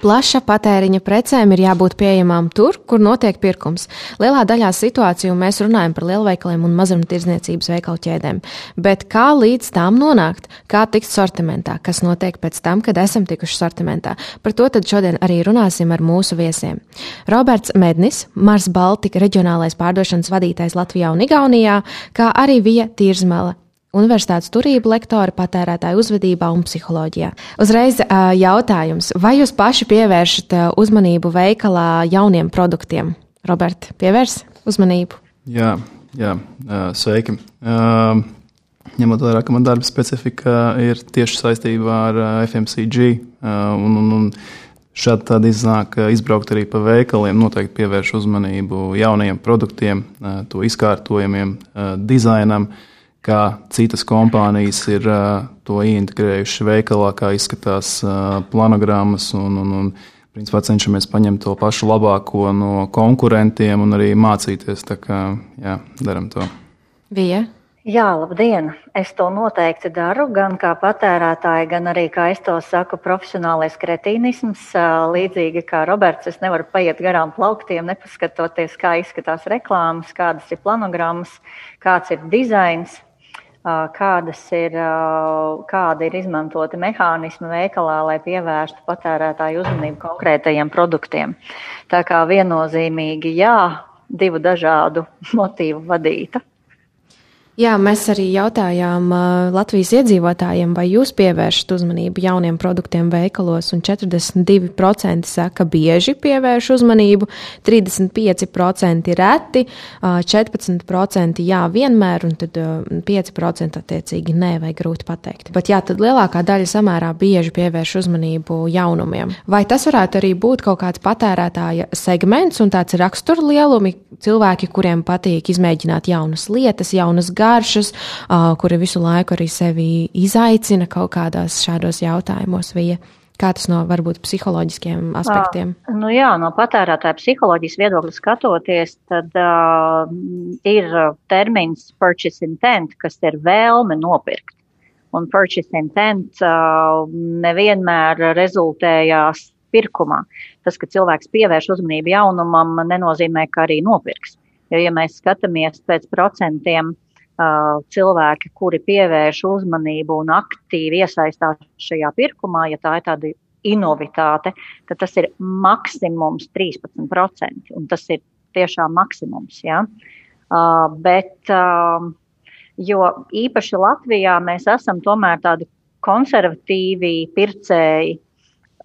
Plaša patēriņa precēm ir jābūt pieejamām tur, kur notiek pirkums. Lielā daļā situāciju mēs runājam par lielveikaliem un mazumtirdzniecības veikalu ķēdēm. Bet kā līdz tām nonākt? Kā tikt sortimentā? Kas notiek pēc tam, kad esam tikuši sortimentā? Par to tad šodien arī runāsim ar mūsu viesiem. Roberts Mednis, Mars Baltika reģionālais pārdošanas vadītājs Latvijā un Igaunijā, kā arī Vija Tirzmala, Universitātes turība lektora patērētāju uzvedībā un psiholoģijā. Uzreiz jautājums, vai jūs paši pievēršat uzmanību veikalā jauniem produktiem? Robert, pievērs uzmanību? Jā, jā sveiki. Ņemot vērā, ka man darba specifika ir tieši saistībā ar FMCG, un, un, un šādi tad iznāk izbraukt arī pa veikaliem, noteikti pievērš uzmanību jaunajiem produktiem, to izkārtojumiem, dizainam. Uh, kā citas kompānijas ir uh, to ieintegrējuši veikalā, kā izskatās uh, planogrammas. Un, un, un, principā cenšamies paņemt to pašu labāko no konkurentiem un arī mācīties. Tā kā jā, darām to. Vija. Jā, labdien! Es to noteikti daru, gan kā patērētāja, gan arī, kā es to saku, profesionālais kretīnisms. Līdzīgi kā Roberts, es nevaru paiet garām plauktiem, nepaskatoties, kā izskatās reklāmas, kādas ir planogrammas, kāds ir dizains kādas ir, kādi ir izmantoti mehānismi veikalā, lai pievērstu patērētāju uzmanību konkrētajiem produktiem. Tā kā viennozīmīgi jā, divu dažādu motīvu vadīta. Jā, mēs arī jautājām uh, Latvijas iedzīvotājiem, vai jūs pievēršat uzmanību jauniem produktiem veikalos, un 42% saka, bieži pievērš uzmanību, 35% reti, uh, 14% jā, vienmēr, un tad uh, 5% attiecīgi nē, vai grūti pateikt. Bet jā, tad lielākā daļa samērā bieži pievērš uzmanību jaunumiem. Vai tas varētu arī būt kaut kāds patērētāja segments un tāds raksturlielumi cilvēki, kuriem patīk izmēģināt jaunas lietas, jaunas gājas? Garšas, uh, kuri visu laiku arī sevi izaicina kaut kādos šādos jautājumos. Vija. Kā tas no varbūt psiholoģiskiem aspektiem? Uh, nu jā, no patērētāja psiholoģijas viedokļa skatoties, tad uh, ir termins purchase intent, kas ir vēlme nopirkt. Un purchase intent uh, nevienmēr rezultējās pirkumā. Tas, ka cilvēks pievērš uzmanību jaunumam, nenozīmē, ka arī nopirks. Jo, ja mēs skatāmies pēc procentiem, uh, cilvēki, kuri pievērš uzmanību un aktīvi iesaistās šajā pirkumā, ja tā ir tāda inovitāte, tad tas ir maksimums 13%. Un tas ir tiešām maksimums. Ja? Uh, bet, uh, jo īpaši Latvijā mēs esam tomēr tādi konservatīvi pircēji.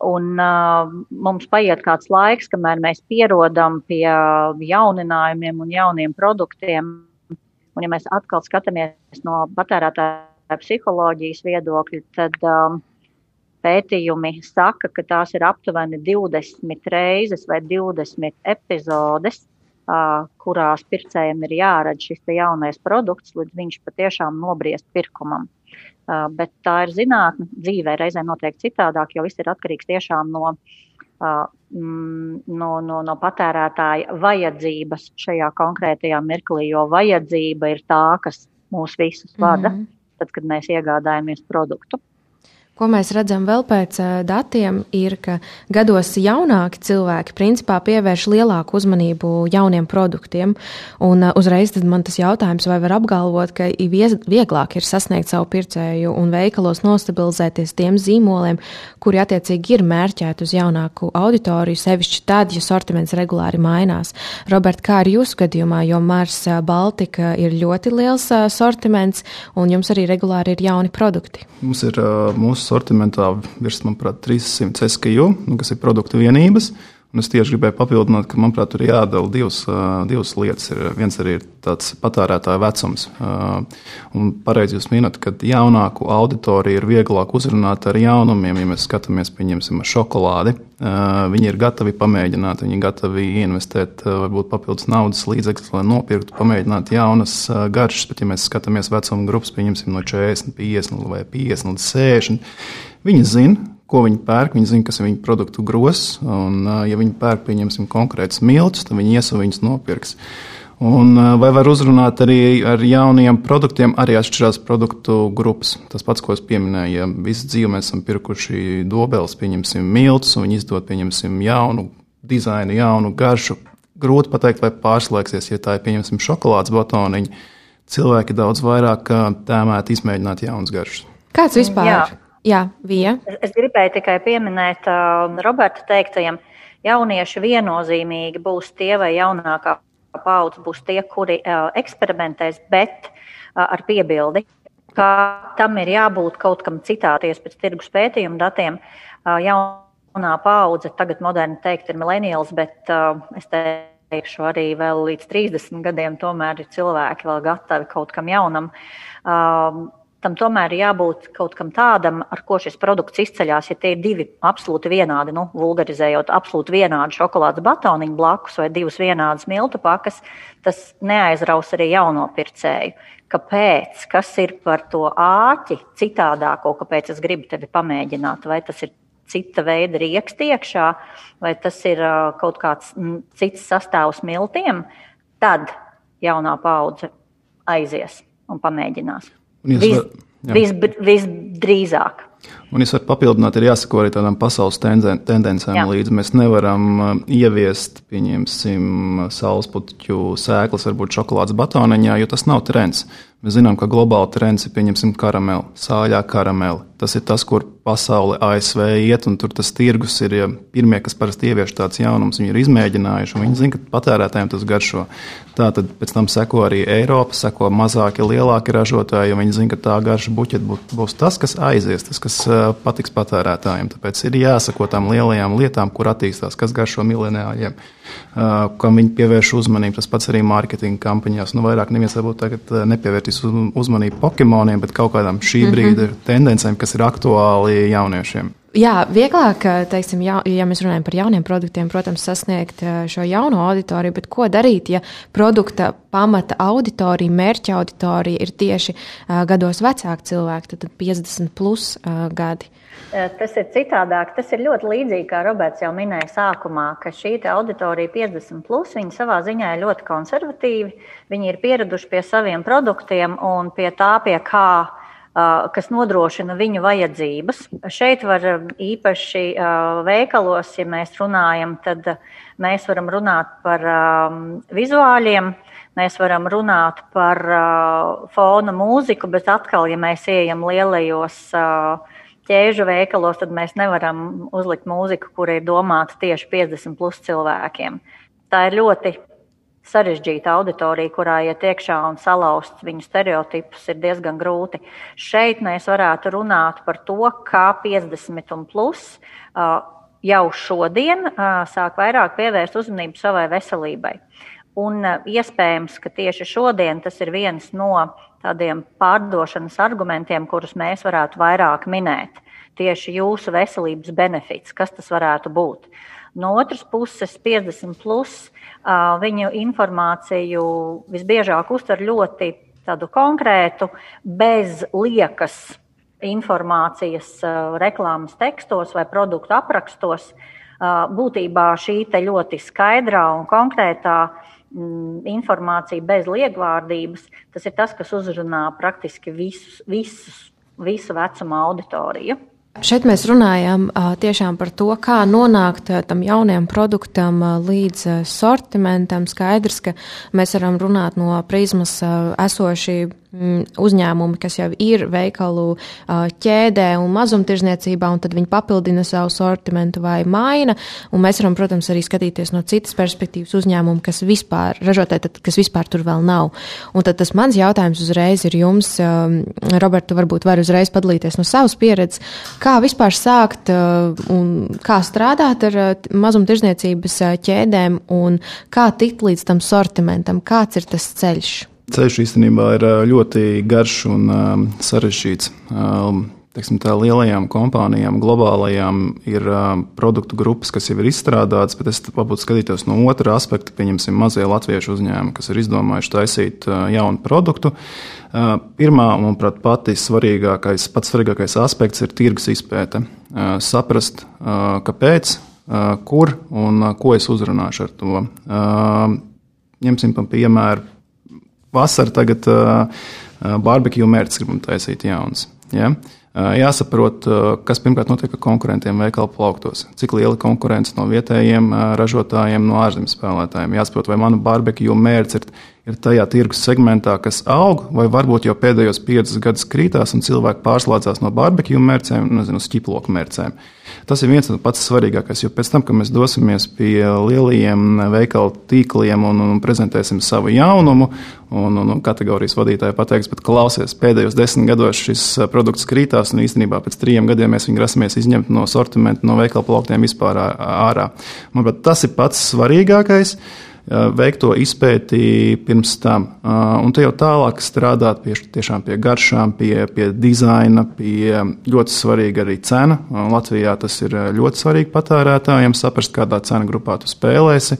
Un uh, mums paiet kāds laiks, kamēr mēs pierodam pie jauninājumiem un jauniem produktiem, Un, ja mēs atkal skatāmies no patērētāja psiholoģijas viedokļa, tad um, pētījumi saka, ka tās ir aptuveni 20 reizes vai 20 epizodes, uh, kurās pircējiem ir jāredz šis jaunais produkts, līdz viņš patiešām nobriest pirkumam. Uh, bet tā ir zinātne, dzīvē reizē notiek citādāk, jo viss ir atkarīgs tiešām no uh, no, no, no patērētāja vajadzības šajā konkrētajā mirklī, jo vajadzība ir tā, kas mūs visus vada, mm -hmm. tad, kad mēs iegādājamies produktu. Ko mēs redzam vēl pēc datiem, ir, ka gados jaunāki cilvēki principā pievērš lielāku uzmanību jauniem produktiem. Un uzreiz man tas jautājums, vai var apgalvot, ka vieglāk ir sasniegt savu pircēju un veikalos nostabilizēties tiem zīmoliem, kuri attiecīgi ir mērķēti uz jaunāku auditoriju, sevišķi tad, ja sortiments regulāri mainās. Robert, kā ir jūsu gadījumā, jo Mars Baltika ir ļoti liels sortiments un jums arī regulāri ir jauni produkti? Mums ir mūsu sortimentā virs, manuprāt, 300 SKU, nu, kas ir produktu vienības. Un es tieši gribēju papildināt, ka, manuprāt, tur jādala divas, divas lietas. Ir, viens arī ir tāds patērētāja vecums. Un pareizi jūs minat, ka jaunāku auditoriju ir vieglāk uzrunāt ar jaunumiem. Ja mēs skatāmies, pieņemsim, šokolādi, viņi ir gatavi pamēģināt, viņi ir gatavi investēt varbūt papildus naudas līdzekļus, lai nopirktu, pamēģinātu jaunas garšas. Bet, ja mēs skatāmies vecuma grupas, pieņemsim no 40, 50 vai 50 līdz 60, viņi zina, ko viņi pērk. Viņi zina, kas ir viņu produktu grozs. Un, ja viņi pērk, pieņemsim, konkrētus miltus, tad viņi ies un viņus nopirks. Un, vai var uzrunāt arī ar jauniem produktiem, arī atšķirās produktu grupas. Tas pats, ko es pieminēju, ja visu dzīvi mēs esam pirkuši dobeles, pieņemsim, miltus, un viņi izdod, pieņemsim, jaunu dizainu, jaunu garšu. Grūti pateikt, vai pārslēgsies, ja tā ir, pieņemsim, šokolādes batoniņa. Cilvēki daudz vairāk tēmēti izmēģināt jaunas garšas. Kāds vispār? Jā. Jā, Vija. Es, es gribēju tikai pieminēt uh, Roberta teiktajam, jaunieši viennozīmīgi būs tie vai jaunākā paudze būs tie, kuri uh, eksperimentēs, bet uh, ar piebildi, ka tam ir jābūt kaut kam citāties pēc tirgus pētījuma datiem. Uh, jaunā paudze, tagad moderni teikt, ir millennials, bet uh, es teikšu arī vēl līdz 30 gadiem tomēr ir cilvēki vēl gatavi kaut kam jaunam. Uh, tam tomēr ir jābūt kaut kam tādam, ar ko šis produkts izceļas. Ja tie ir divi absolūti vienādi, nu, vulgarizējot, absolūti vienādi šokolādes batoniņi blakus vai divas vienādas miltu pakas, tas neaizraus arī jauno pircēju. Kāpēc? Kas ir par to āķi citādāko, kāpēc es gribu tevi pamēģināt? Vai tas ir cita veida rieksti iekšā, vai tas ir kaut kāds cits sastāvs miltiem? Tad jaunā paudze aizies un pamēģinās. Vis, vis, visdrīzāk. Un es varu papildināt, ir jāsako arī tādām pasaules tendencēm Jā. līdzi. Mēs nevaram uh, ieviest, pieņemsim, saulespuķu sēklas, varbūt šokolādes batoniņā, jo tas nav trends. Mēs zinām, ka globāli trends ir, pieņemsim, karameli, sāļā karameli. Tas ir tas, kur pasaule ASV iet, un tur tas tirgus ir ja pirmie, kas parasti ievieš tāds jaunums. Viņi ir izmēģinājuši, un viņi zina, ka patērētājiem tas garšo. Tā tad pēc tam seko arī Eiropa, seko mazāki, lielāki ražotāji, jo viņi zina, ka tā garša buķeta būs tas, kas aizies, tas, kas patiks patērētājiem. Tāpēc ir jāsako tām lielajām lietām, kur attīstās, kas garšo mileniāļiem, kam viņi pievērš uzmanību. Tas pats arī mārketinga kampaņās. Nu, vairāk neviens varbūt tagad nepievērtīs uzmanību Pokemoniem, bet kaut kādām šī mhm. brīža mm -hmm. tendencēm, kas ir aktuāli jauniešiem? Jā, vieglāk, teiksim, ja, ja mēs runājam par jauniem produktiem, protams, sasniegt šo jauno auditoriju, bet ko darīt, ja produkta pamata auditorija, mērķa auditorija ir tieši uh, gados vecāki cilvēki, tad 50 plus gadi? Tas ir citādāk. Tas ir ļoti līdzīgi, kā Roberts jau minēja sākumā, ka šī auditorija 50, plus, viņi savā ziņā ir ļoti konservatīvi. Viņi ir pieraduši pie saviem produktiem un pie tā, pie kā kas nodrošina viņu vajadzības. Šeit var īpaši veikalos, ja mēs runājam, tad mēs varam runāt par vizuāļiem. Mēs varam runāt par fona mūziku, bet atkal, ja mēs ejam lielajos ķēžu veikalos, tad mēs nevaram uzlikt mūziku, kur ir domāta tieši 50 plus cilvēkiem. Tā ir ļoti sarežģīta auditorija, kurā iet iekšā un salauzt viņu stereotipus, ir diezgan grūti. Šeit mēs varētu runāt par to, kā 50 un plus jau šodien sāk vairāk pievērst uzmanību savai veselībai. Un iespējams, ka tieši šodien tas ir viens no tādiem pārdošanas argumentiem, kurus mēs varētu vairāk minēt. Tieši jūsu veselības benefits, kas tas varētu būt. No otras puses, 50 plus viņu informāciju visbiežāk uztver ļoti tādu konkrētu, bez liekas informācijas reklāmas tekstos vai produktu aprakstos. Būtībā šī ļoti skaidrā un konkrētā mm, informācija bez liegvārdības, tas ir tas, kas uzrunā praktiski visus, visus, visu vecuma auditoriju. Šeit mēs runājam tiešām par to, kā nonākt tam jaunajam produktam līdz sortimentam. Skaidrs, ka mēs varam runāt no prizmas esošī mm, uzņēmumi, kas jau ir veikalu ķēdē un mazumtirdzniecībā, un tad viņi papildina savu sortimentu vai maina. Un mēs varam, protams, arī skatīties no citas perspektīvas uzņēmumu, kas vispār ražotāji, tad, kas vispār tur vēl nav. Un tad tas mans jautājums uzreiz ir jums, Roberta, varbūt var uzreiz padalīties no savas pieredzes, kā vispār sākt un kā strādāt ar mazumtirdzniecības ķēdēm un kā tikt līdz tam sortimentam, kāds ir tas ceļš. Ceļš īstenībā ir ļoti garš un um, sarežģīts. Um, teiksim, tā lielajām kompānijām, globālajām, ir uh, produktu grupas, kas jau ir izstrādātas, bet es varbūt skatītos no otra aspekta. Pieņemsim, mazie latviešu uzņēmumi, kas ir izdomājuši taisīt uh, jaunu produktu. Uh, pirmā, manuprāt, pati svarīgākais, pats svarīgākais aspekts ir tirgus izpēte. Uh, saprast, uh, kāpēc, uh, kur un uh, ko es uzrunāšu ar to. Uh, ņemsim par piemēru vasara tagad uh, barbekju mērķis gribam taisīt jauns. Ja? Jāsaprot, kas pirmkārt notiek ar konkurentiem veikalu plauktos. Cik liela konkurence no vietējiem ražotājiem, no ārzemes spēlētājiem. Jāsaprot, vai manu barbekju mērķis ir ir tajā tirgus segmentā, kas aug, vai varbūt jau pēdējos piecus gadus krītās un cilvēki pārslēdzās no barbekju mērcēm, nezinu, uz ķiploku mērcēm. Tas ir viens no pats svarīgākais, jo pēc tam, kad mēs dosimies pie lielajiem veikalu tīkliem un, un prezentēsim savu jaunumu, un, un, un kategorijas vadītāji pateiks, bet klausies, pēdējos desmit gados šis produkts krītās, un īstenībā pēc trim gadiem mēs viņu grasamies izņemt no sortimenta, no veikalu plauktiem vispār ārā. Manuprāt, tas ir pats svarīgākais veikt to izpēti pirms tam. Un te jau tālāk strādāt pie, pie garšām, pie, pie dizaina, pie ļoti svarīga arī cena. Latvijā tas ir ļoti svarīgi patērētājiem saprast, kādā cena grupā tu spēlēsi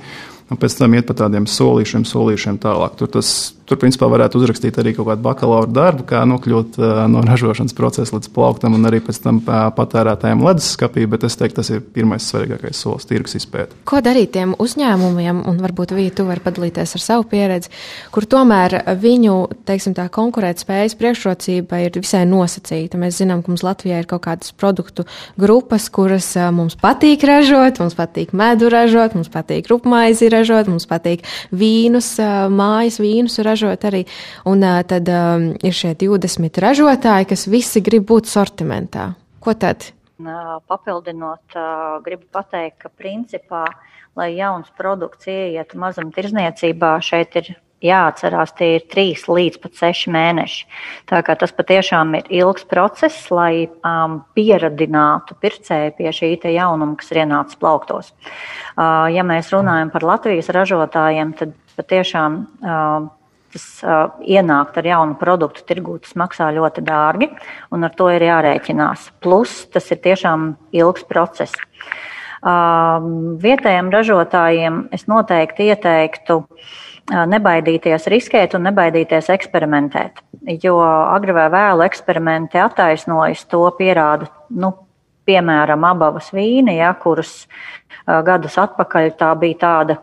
un pēc tam iet pa tādiem solīšiem, solīšiem tālāk. Tur, tas, tur principā, varētu uzrakstīt arī kaut kādu bakalaura darbu, kā nokļūt no ražošanas procesa līdz plauktam un arī pēc tam patērētājiem leduskapī, bet es teiktu, tas ir pirmais svarīgākais solis - tirgus izpēte. Ko darīt tiem uzņēmumiem, un varbūt Vija, tu vari padalīties ar savu pieredzi, kur tomēr viņu, teiksim, tā konkurētspējas priekšrocība ir visai nosacīta. Mēs zinām, ka mums Latvijā ir kaut kādas produktu grupas, kuras mums patīk ražot, mums patīk medu ražot, mums patīk rupmaizi ražot, mums patīk vīnus, mājas vīnus ražot arī. Un tad um, ir šie 20 ražotāji, kas visi grib būt sortimentā. Ko tad? Papildinot, gribu pateikt, ka principā, lai jauns produkts ieietu mazumtirdzniecībā, šeit ir jāatcerās, tie ir trīs līdz pat seši mēneši. Tā kā tas patiešām ir ilgs process, lai um, pieradinātu pircēju pie šī jaunuma, kas ir ienācis plauktos. Uh, ja mēs runājam par Latvijas ražotājiem, tad patiešām. Uh, tas uh, ienākt ar jaunu produktu tirgū, tas maksā ļoti dārgi, un ar to ir jārēķinās. Plus, tas ir tiešām ilgs process. Uh, vietējiem ražotājiem es noteikti ieteiktu nebaidīties riskēt un nebaidīties eksperimentēt. Jo agri vai vēlu eksperimenti attaisnojas, to pierāda, nu, piemēram, abavas vīni, ja, kuras gadus atpakaļ tā bija tāda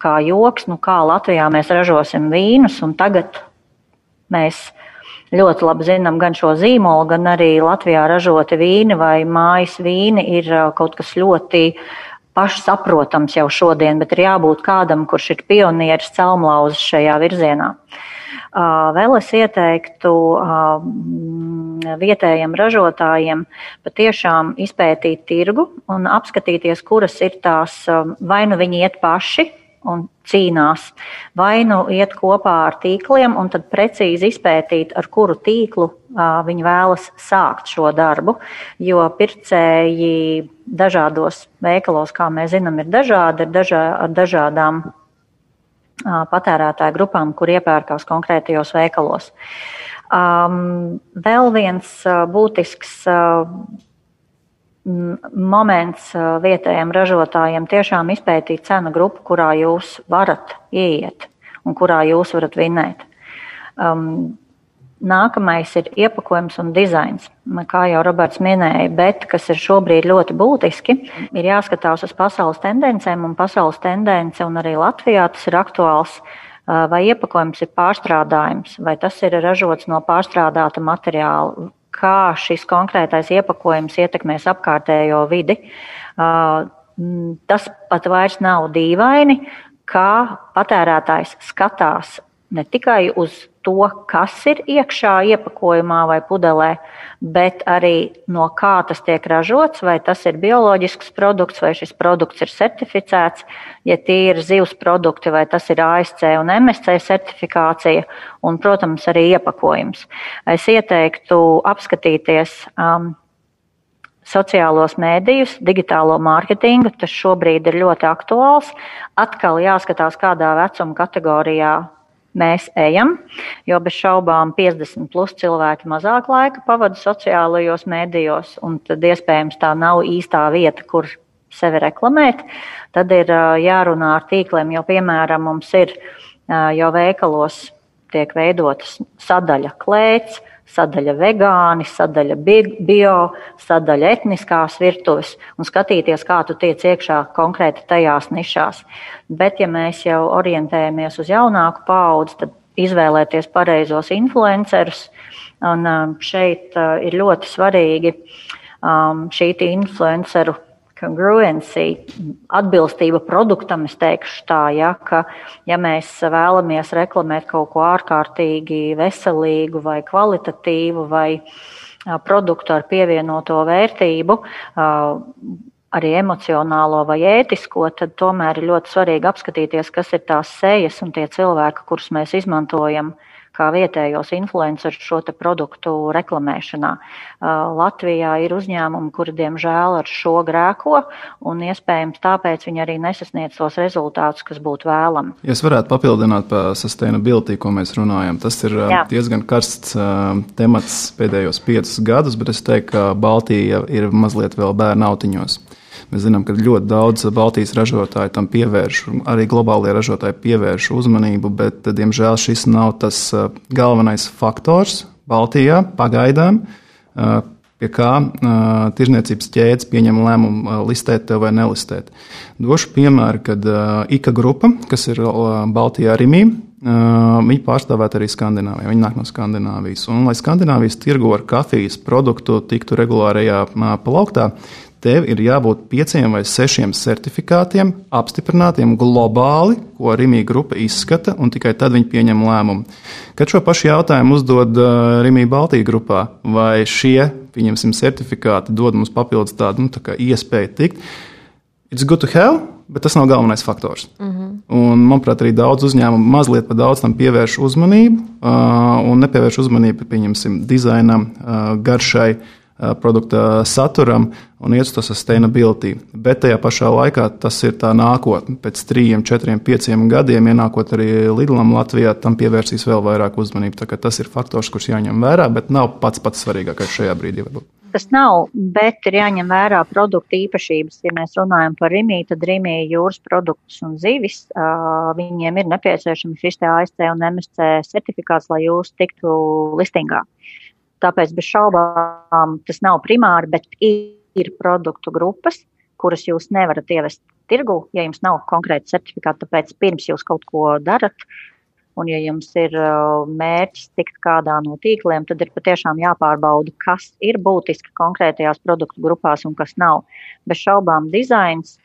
kā joks, nu kā Latvijā mēs ražosim vīnus, un tagad mēs ļoti labi zinām gan šo zīmolu, gan arī Latvijā ražoti vīni vai mājas vīni ir kaut kas ļoti uh, pašsaprotams jau šodien, bet ir jābūt kādam, kurš ir pionieris celmlauzes šajā virzienā. Vēl es ieteiktu vietējiem ražotājiem patiešām izpētīt tirgu un apskatīties, kuras ir tās, vai nu viņi iet paši un cīnās, vai nu iet kopā ar tīkliem un tad precīzi izpētīt, ar kuru tīklu uh, viņi vēlas sākt šo darbu. Jo pircēji dažādos veikalos, kā mēs zinām, ir dažādi, ir dažā, ar dažādām patērētāju grupām, kur iepērkās konkrētajos veikalos. Um, vēl viens uh, būtisks uh, moments vietējiem ražotājiem tiešām izpētīt cenu grupu, kurā jūs varat ieiet un kurā jūs varat vinēt. Um, nākamais ir iepakojums un dizains. Kā jau Roberts minēja, bet kas ir šobrīd ļoti būtiski, ir jāskatās uz pasaules tendencēm, un pasaules tendence, un arī Latvijā tas ir aktuāls. Vai iepakojums ir pārstrādājums, vai tas ir ražots no pārstrādāta materiāla, kā šis konkrētais iepakojums ietekmēs apkārtējo vidi. Tas pat vairs nav dīvaini, kā patērētājs skatās ne tikai uz to, kas ir iekšā iepakojumā vai pudelē, bet arī no kā tas tiek ražots, vai tas ir bioloģisks produkts, vai šis produkts ir certificēts, ja tie ir zivs produkti, vai tas ir ASC un MSC certifikācija, un, protams, arī iepakojums. Es ieteiktu apskatīties um, sociālos mēdījus, digitālo mārketingu. Tas šobrīd ir ļoti aktuāls. Atkal jāskatās, kādā vecuma kategorijā mēs ejam, jo bez šaubām 50 plus cilvēki mazāk laika pavada sociālajos mēdījos, un tad iespējams tā nav īstā vieta, kur sevi reklamēt. Tad ir jārunā ar tīkliem, jo piemēram mums ir jau veikalos tiek veidotas sadaļa klēts, sadaļa vegāni, sadaļa bio, sadaļa etniskās virtuves un skatīties, kā tu tiec iekšā konkrēti tajās nišās. Bet, ja mēs jau orientējamies uz jaunāku paudzi, tad izvēlēties pareizos influencerus. Un um, šeit uh, ir ļoti svarīgi um, šī influenceru congruency, atbilstība produktam, es teikšu tā, ja, ka, ja mēs vēlamies reklamēt kaut ko ārkārtīgi veselīgu vai kvalitatīvu vai produktu ar pievienoto vērtību, arī emocionālo vai ētisko, tad tomēr ir ļoti svarīgi apskatīties, kas ir tās sejas un tie cilvēki, kurus mēs izmantojam uh, kā vietējos influencerus šo produktu reklamēšanā. Latvijā ir uzņēmumi, kuri diemžēl ar šo grēko, un iespējams tāpēc viņi arī nesasniedz tos rezultātus, kas būtu vēlami. Ja es varētu papildināt par sustainability, ko mēs runājam, tas ir Jā. diezgan karsts temats pēdējos piecus gadus, bet es teiktu, ka Baltija ir mazliet vēl bērnu autiņos. Mēs zinām, ka ļoti daudz Baltijas ražotāju tam pievērš, arī globālie ražotāji pievērš uzmanību, bet, diemžēl, šis nav tas uh, galvenais faktors Baltijā pagaidām. Uh, pie kā uh, tirzniecības ķēdes pieņem lēmumu uh, listēt vai nelistēt. Došu piemēru, kad uh, IKA grupa, kas ir uh, Baltijā Rimī, viņi pārstāvēt arī Skandināvijā. Viņi nāk no Skandināvijas. Un, lai Skandināvijas tirgu ar kafijas produktu tiktu regulārajā plauktā, tev ir jābūt pieciem vai sešiem certifikātiem, apstiprinātiem globāli, ko Rīgā grupa izskata, un tikai tad viņi pieņem lēmumu. Kad šo pašu jautājumu uzdod uh, Rīgā Baltijas grupā, vai šie, pieņemsim, certifikāti dod mums papildus tādu nu, tā iespēju tikt, it's good to have. Bet tas nav galvenais faktors. Mhm. -huh. Un, manuprāt, arī daudz uzņēmumu mazliet par daudz tam pievērš uzmanību, uh, un nepievērš uzmanību, pieņemsim, dizainam, uh, garšai, uh, produkta saturam un iet uz to sustainability. Bet tajā pašā laikā tas ir tā nākotne. Pēc trījiem, četriem, pieciem gadiem, ienākot arī Lidlam Latvijā, tam pievērsīs vēl vairāk uzmanību. Tas ir faktors, kurš jāņem vērā, bet nav pats pats svarīgākais šajā brīdī. Varbūt. Tas nav, bet ir jāņem vērā produktu īpašības. Ja mēs runājam par Rimī, tad Rimī jūras produktus un zivis, viņiem ir nepieciešams šis ASC un MSC certifikāts, lai jūs tiktu listingā. Tāpēc bez šaubām tas nav primāri, bet ir produktu grupas, kuras jūs nevarat ievest tirgu, ja jums nav konkrēta certifikāta. Tāpēc pirms jūs kaut ko darat, un ja jums ir uh, mērķis tikt kādā no tīkliem, tad ir patiešām jāpārbauda, kas ir būtiski konkrētajās produktu grupās un kas nav. Bez šaubām dizains,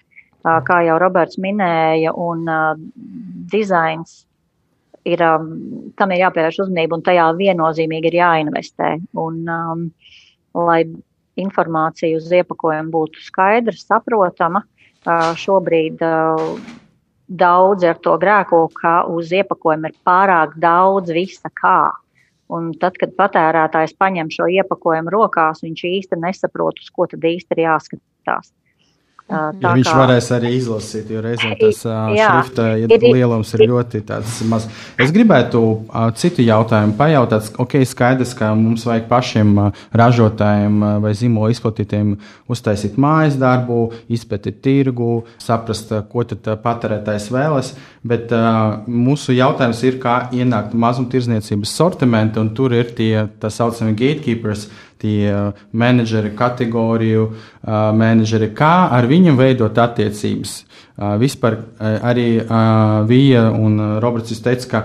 uh, kā jau Roberts minēja, un uh, dizains ir, um, tam ir jāpievērš uzmanība un tajā viennozīmīgi ir jāinvestē. Un, um, lai informācija uz iepakojumu būtu skaidra, saprotama, uh, šobrīd uh, daudzi ar to grēko, ka uz iepakojuma ir pārāk daudz visa kā. Un tad, kad patērētājs paņem šo iepakojumu rokās, viņš īsti nesaprot, uz ko tad īsti ir jāskatās. Tā ja viņš kā... varēs arī izlasīt, jo reizēm tas jā, šrifta ja ir, lielums ir ļoti maz. Es gribētu uh, citu jautājumu pajautāt. Ok, skaidrs, ka mums vajag pašiem uh, ražotājiem uh, vai zīmola izplatītājiem uztaisīt mājas darbu, izpētīt tirgu, saprast, ko tad patērētājs vēlas. Bet uh, mūsu jautājums ir, kā ienākt mazumtirdzniecības sortimentu, un tur ir tie tā saucamie gatekeepers tie uh, menedžeri, kategoriju uh, menedžeri, kā ar viņiem veidot attiecības. Uh, vispār arī Vija un Roberts teica, ka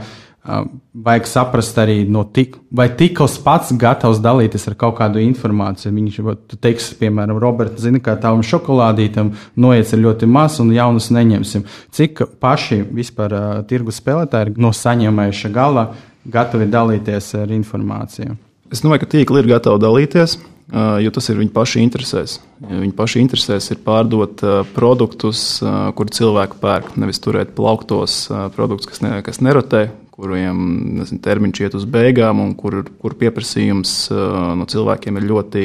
vajag saprast arī, no tik, vai tikls pats gatavs dalīties ar kaut kādu informāciju. Viņš teiks, piemēram, Roberts, zina, ka tavam šokolādītam noiets ir ļoti maz un jaunus neņemsim. Cik paši vispār uh, tirgus spēlētāji no saņēmējuša gala gatavi dalīties ar informāciju? Es domāju, ka tīkli ir gatavi dalīties. Jo tas ir viņu pašu interesēs. Viņu pašu interesēs ir pārdot produktus, kur cilvēki pērk. Nevis turēt plauktos produktus, kas, ne, kas nerotē, kuriem nezinu, termiņš iet uz beigām un kur, kur pieprasījums no cilvēkiem ir ļoti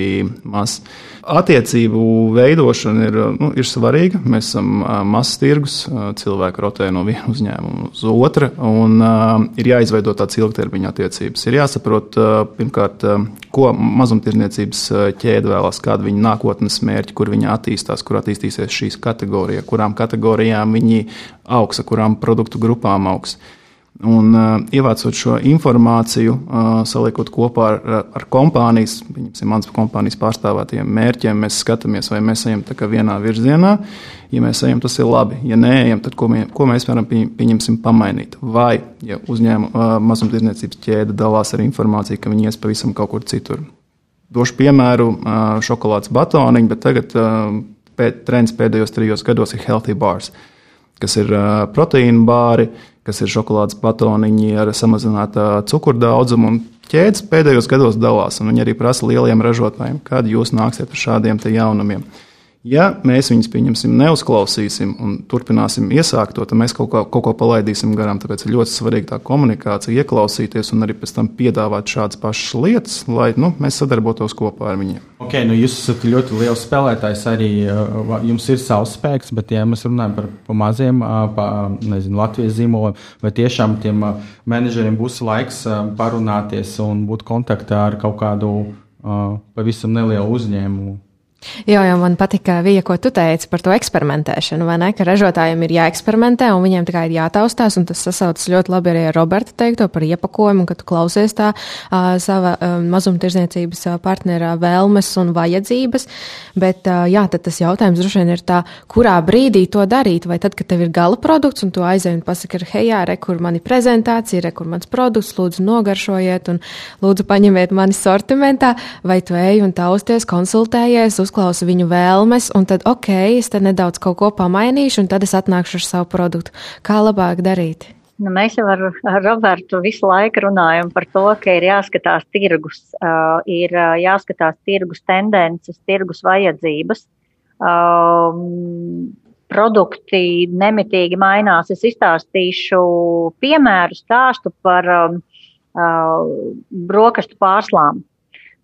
mazs. Attiecību veidošana ir, nu, ir svarīga. Mēs esam mazs tirgus, cilvēki rotē no viena uzņēmuma uz otru, un uh, ir jāizveido tādas ilgtermiņa attiecības. Ir jāsaprot, uh, pirmkārt, uh, ko mazumtirdzniecības ķēde vēlās, kāda viņa nākotnes mērķi, kur viņa attīstās, kur attīstīsies šīs kategorijas, kurām kategorijām viņi augs, kurām produktu grupām augs. Un, uh, ievācot šo informāciju, uh, saliekot kopā ar, ar kompānijas, piemēram, manas kompānijas pārstāvētajiem mērķiem, mēs skatāmies, vai mēs ejam vienā virzienā. Ja mēs ejam, tas ir labi. Ja neejam, tad ko, mē, ko mēs varam pieņemsim pamainīt? Vai ja uzņēmuma uh, mazumtirdzniecības ķēde dalās ar informāciju, ka viņi ies pavisam kaut kur citur. Došu piemēru uh, šokolādes batoniņu, bet tagad uh, pēc, trends pēdējos trijos gados ir healthy bars, kas ir uh, proteīna bāri kas ir šokolādes batoniņi ar samazinātu cukuru daudzumu. Ķēdes pēdējos gados dalās, un viņi arī prasa lieliem ražotājiem, kad jūs nāksiet ar šādiem jaunumiem. Ja mēs viņus pieņemsim, neuzklausīsim un turpināsim iesākt to, tad mēs kaut ko, kaut ko palaidīsim garām. Tāpēc ir ļoti svarīga tā komunikācija, ieklausīties un arī pēc tam piedāvāt šādas pašas lietas, lai nu, mēs sadarbotos kopā ar viņiem. Okay, nu jūs esat ļoti liels spēlētājs, arī jums ir savs spēks, bet, ja mēs runājam par, par maziem, par nezinu, Latvijas zīmoliem, vai tiešām tiem menedžeriem būs laiks parunāties un būt kontaktā ar kaut kādu pavisam nelielu uzņēmumu? Jā, jau man patika, Vija, ko tu teici par to eksperimentēšanu, vai ne? Ka ražotājiem ir jāeksperimentē un viņiem tikai ir jātaustās, un tas sasaucas ļoti labi arī ar Roberta teikto par iepakojumu, ka tu klausies tā uh, sava uh, mazumtirdzniecības partnerā vēlmes un vajadzības. Bet, uh, jā, tad tas jautājums droši vien ir tā, kurā brīdī to darīt, vai tad, kad tev ir gala produkts un tu aizej un pasaki, hei, jā, re, kur mani prezentācija, re, kur mans produkts, lūdzu nogaršojiet un lūdzu paņemiet mani sortimentā, vai tu ej un tausties, konsultējies, uzklausu viņu vēlmes, un tad, ok, es te nedaudz kaut ko pamainīšu, un tad es atnākšu ar savu produktu. Kā labāk darīt? Nu, mēs jau ar, ar Robertu visu laiku runājam par to, ka ir jāskatās tirgus, uh, ir uh, jāskatās tirgus tendences, tirgus vajadzības. Um, produkti nemitīgi mainās. Es izstāstīšu piemēru stāstu par um, uh, brokastu pārslām.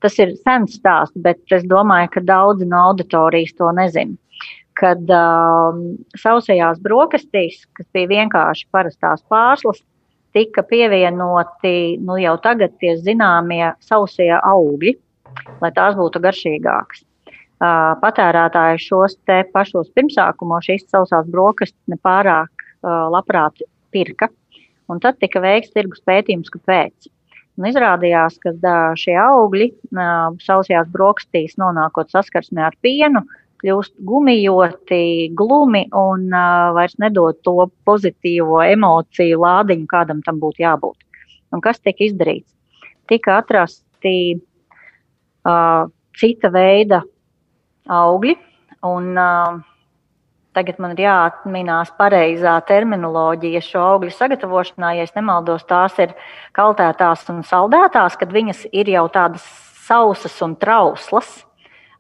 Tas ir sens stāsts, bet es domāju, ka daudzi no auditorijas to nezina. Kad um, sausajās brokastīs, kas bija vienkārši parastās pārslas, tika pievienoti nu, jau tagad tie zināmie sausie augļi, lai tās būtu garšīgākas. Uh, patērētāji šos te pašos pirmsākumos šīs sausās brokastis nepārāk uh, labprāt pirka, un tad tika veikts tirgus pētījums, kāpēc. Un izrādījās, ka šie augļi sausajās brokastīs nonākot saskarsmē ar pienu, kļūst gumijoti, glumi un vairs nedod to pozitīvo emociju lādiņu, kādam tam būtu jābūt. Un kas tika izdarīts? Tika atrasti uh, cita veida augļi, un uh, Tagad man ir jāatminās pareizā terminoloģija šo augļu sagatavošanā. Ja nemaldos, tās ir kaltētās un saldētās, kad viņas ir jau tādas sausas un trauslas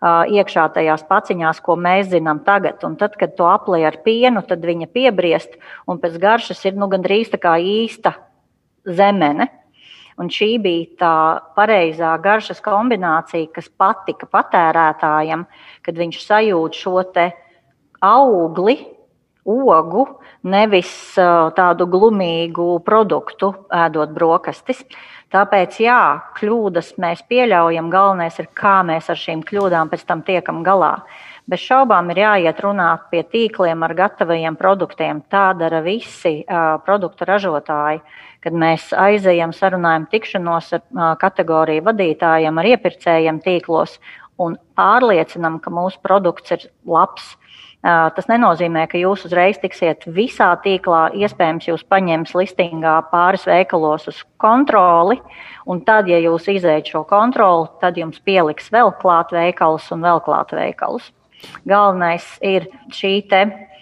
iekšā tajās paciņās, ko mēs zinām tagad. Un tad, kad to aplēj ar pienu, tad viņa piebriest un pēc garšas ir nu, gandrīz tā kā īsta zemene. Un šī bija tā pareizā garšas kombinācija, kas patika patērētājam, kad viņš sajūt šo te augli, ogu, nevis tādu glumīgu produktu, ēdot brokastis. Tāpēc, jā, kļūdas mēs pieļaujam. Galvenais ir, kā mēs ar šīm kļūdām pēc tam tiekam galā. Bez šaubām ir jāiet runāt pie tīkliem ar gatavajiem produktiem. Tā dara visi uh, produktu ražotāji. Kad mēs aizejam, sarunājam tikšanos ar uh, kategoriju vadītājiem, ar iepirkējiem tīklos un pārliecinam, ka mūsu produkts ir labs, Tas nenozīmē, ka jūs uzreiz tiksiet visā tīklā. Iespējams, jūs paņems listingā pāris veikalos uz kontroli, un tad, ja jūs izējat šo kontroli, tad jums pieliks vēl klāt veikalus un vēl klāt veikalus. Galvenais ir šī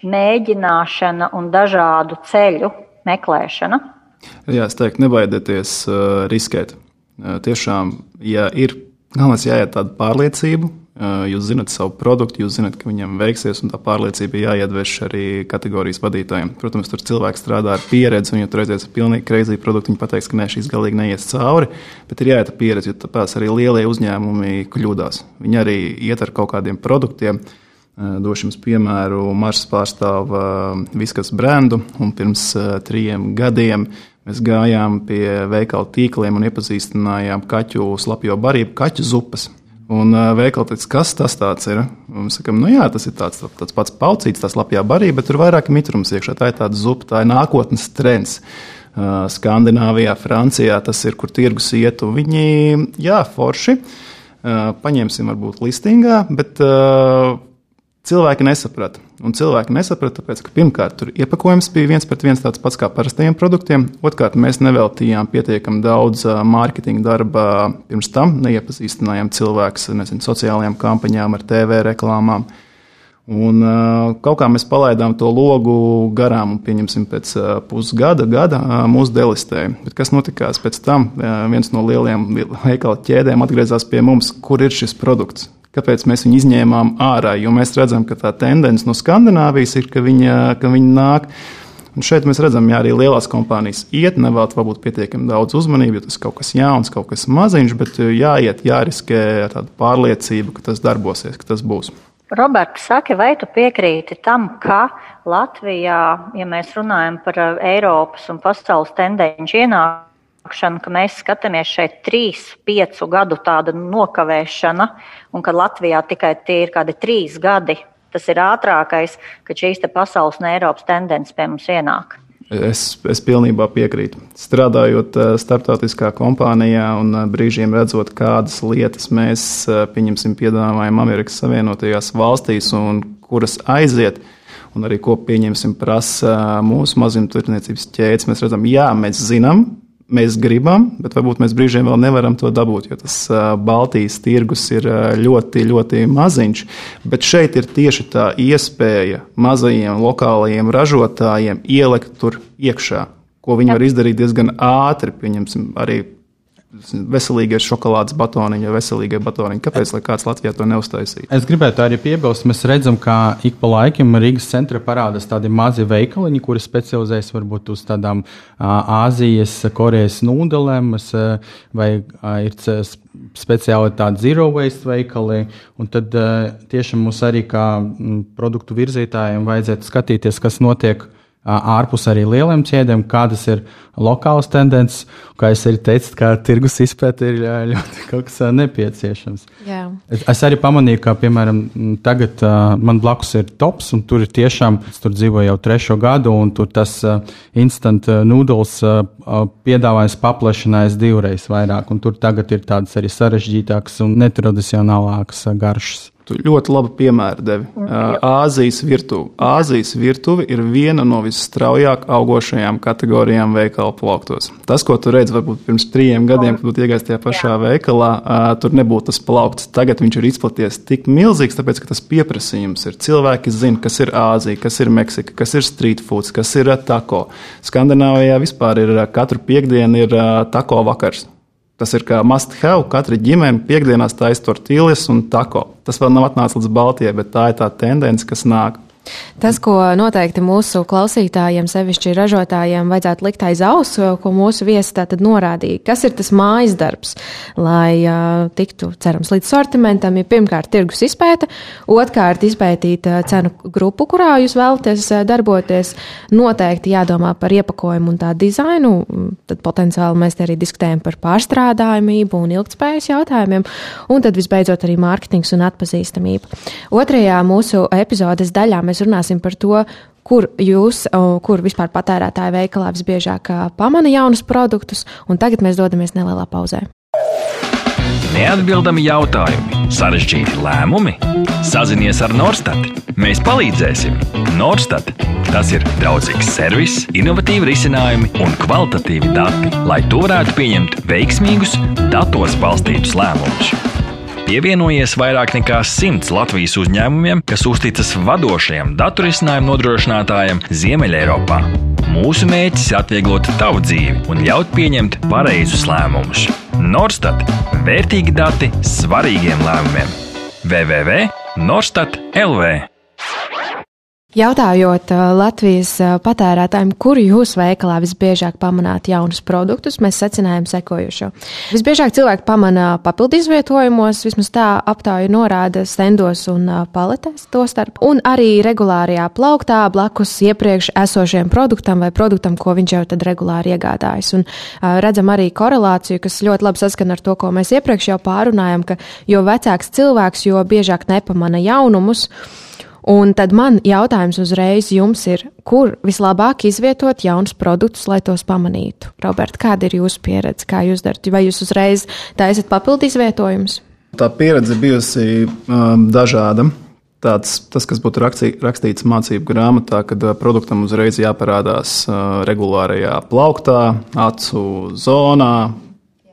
mēģināšana un dažādu ceļu meklēšana. Jā, es teiktu, nebaidieties uh, riskēt. Uh, tiešām, ja ir galvenais jāiet tāda pārliecība, Jūs zinat savu produktu, jūs zinat, ka viņam veiksies, un tā pārliecība jāiedveš arī kategorijas vadītājiem. Protams, tur cilvēks strādā ar pieredzi, un, ja tur aizies pilnīgi kreizi produktu, viņi pateiks, ka nē, šis galīgi neies cauri, bet ir jāiet pieredzi, jo tāpēc arī lielie uzņēmumi kļūdās. Viņi arī iet ar kaut kādiem produktiem. Došu jums piemēru. Mars pārstāv viskas brendu, un pirms trim gadiem mēs gājām pie veikala tīkliem un iepazīstinājām kaķu slapjo barību, kaķu zupas. Un veikali teica, kas tas ir? Un mēs sakām, nu jā, tas ir tāds, tāds pats paucīts, tas lapjā barība, bet tur vairāk mitrums iekšā. Tā ir tāda zupa, tā ir nākotnes trends. Skandināvijā, Francijā tas ir, kur tirgus iet, un viņi, jā, forši. Paņemsim varbūt listingā, bet uh, Cilvēki nesaprata. Un cilvēki nesaprata, tāpēc, ka pirmkārt, tur iepakojums bija viens pret viens tāds pats kā parastajiem produktiem. Otrkārt, mēs neveltījām pietiekami daudz mārketinga darba pirms tam, neiepazīstinājām cilvēkus ar sociālajām kampaņām, ar TV reklāmām. Un, kaut kā mēs palaidām to logu garām, un pieņemsim, pēc pusgada, gada mūsu delistēja. Bet kas notikās pēc tam? Viens no lielajiem veikalu ķēdēm atgriezās pie mums, kur ir šis produkts. Kāpēc mēs viņu izņēmām ārā? Jo mēs redzam, ka tā tendence no Skandināvijas ir, ka viņa, ka viņa nāk. Un šeit mēs redzam, ka arī lielās kompānijas iet, nevēlas varbūt pietiekami daudz uzmanības, jo tas kaut kas jauns, kaut kas maziņš, bet jāiet, jāriskē ar tādu pārliecību, ka tas darbosies, ka tas būs. Roberts, saki, vai tu piekrīti tam, ka Latvijā, ja mēs runājam par Eiropas un pasaules tendenci ienākumu, ka mēs skatāmies šeit trīs, piecu gadu tāda nokavēšana, un ka Latvijā tikai tie ir kādi trīs gadi. Tas ir ātrākais, kad šīs pasaules un Eiropas tendences pie mums ienāk. Es, es pilnībā piekrītu. Strādājot eh, starptautiskā kompānijā un eh, brīžiem redzot, kādas lietas mēs eh, piedāvājam Amerikas Savienotajās valstīs un kuras aiziet, un arī ko pieņemsim prasa mūsu mazumtirdzniecības ķēdes, mēs redzam, jā, mēs zinām, mēs gribam, bet varbūt mēs brīžiem vēl nevaram to dabūt, jo tas Baltijas tirgus ir ļoti, ļoti maziņš. Bet šeit ir tieši tā iespēja mazajiem lokālajiem ražotājiem ielikt tur iekšā, ko viņi var izdarīt diezgan ātri. Pieņemsim arī veselīgie šokolādes batoniņi vai veselīgie batoniņi. Kāpēc kāds Latvijā to neuztaisīja? Es gribētu arī piebilst, mēs redzam, ka ik pa laikam Rīgas centra parādās tādi mazi veikaliņi, kuri specializējas varbūt uz tādām Āzijas, Korejas nūdelēm, vai ir speciāli tādi zero waste veikali. Un tad tiešām mums arī kā produktu virzītājiem vajadzētu skatīties, kas notiek ārpus arī lieliem ķēdēm, kādas ir lokālas tendences. Kā es arī teicu, ka tirgus izpēta ir ļoti kaut kas nepieciešams. Jā. Es, arī pamanīju, ka, piemēram, tagad man blakus ir tops, un tur ir tiešām, es tur dzīvoju jau trešo gadu, un tur tas instant noodles piedāvājums paplašinājās divreiz vairāk, un tur tagad ir tādas arī sarežģītākas un netradicionālākas garšas. Tu ļoti labi piemēru devi. Āzijas virtuve. Āzijas virtuve ir viena no visstraujāk augošajām kategorijām veikalu plauktos. Tas, ko tu redzi varbūt pirms trījiem gadiem, kad būtu iegājis tajā pašā veikalā, tur nebūtu tas plaukts. Tagad viņš ir izplaties tik milzīgs, tāpēc, ka tas pieprasījums ir. Cilvēki zina, kas ir Āzija, kas ir Meksika, kas ir street foods, kas ir tako. Skandināvijā vispār ir katru piekdienu ir tako vakars. Tas ir kā must have. Katra ģimene piekdienās taisa tortīlis un tako. Tas vēl nav atnācis līdz Baltijai, bet tā ir tā tendence, kas nāk. Tas, ko noteikti mūsu klausītājiem, sevišķi ražotājiem, vajadzētu likt aiz auss, ko mūsu viesi tātad norādīja, kas ir tas mājas darbs, lai uh, tiktu, cerams, līdz sortimentam, ir pirmkārt tirgus izpēta, otrkārt izpētīt uh, cenu grupu, kurā jūs vēlaties uh, darboties, noteikti jādomā par iepakojumu un tā dizainu, tad potenciāli mēs arī diskutējam par pārstrādājumību un ilgtspējas jautājumiem, un tad visbeidzot arī mārketings un atpazīstamība. Otrajā mūsu epizodes daļā mēs runāsim par to, kur jūs, kur vispār patērētāji veikalā visbiežāk pamana jaunus produktus, un tagad mēs dodamies nelielā pauzē. neatbildami jautājumi, sarežģīti lēmumi. Sazinies ar Norstat. Mēs palīdzēsim. Norstat. Tas ir draudzīgs servis, innovatīvi risinājumi un kvalitatīvi dati, lai tu varētu pieņemt veiksmīgus, datos balstītus lēmumus. Pievienojies vairāk nekā simts Latvijas uzņēmumiem, kas uzticas vadošajam datu risinājumu nodrošinātājam Ziemeļeiropā. Mūsu mērķis ir atvieglot tavu dzīvi un ļaut pieņemt pareizus lēmumus. Norstat - vērtīgi dati svarīgiem lēmumiem. www.norstat LV Jautājot Latvijas patērētājiem, kur jūs veikalā visbiežāk pamanāt jaunus produktus, mēs secinājām sekojušo. Visbiežāk cilvēki pamana papildu izvietojumos, vismaz tā aptauja norāda stendos un paletēs to starp, un arī regulārajā plauktā blakus iepriekš esošajam produktam vai produktam, ko viņš jau tad regulāri iegādājas. Un redzam arī korelāciju, kas ļoti labi saskan ar to, ko mēs iepriekš jau pārunājam, ka jo vecāks cilvēks, jo biežāk nepamana jaunumus. Un tad man jautājums uzreiz jums ir, kur vislabāk izvietot jaunus produktus, lai tos pamanītu? Robert, kāda ir jūsu pieredze, kā jūs darat? Vai jūs uzreiz taisat papildu izvietojumus? Tā pieredze bijusi um, dažāda. Tāds, tas, kas būtu rakstī, rakstīts mācību grāmatā, kad uh, produktam uzreiz jāparādās uh, regulārajā plauktā, acu zonā,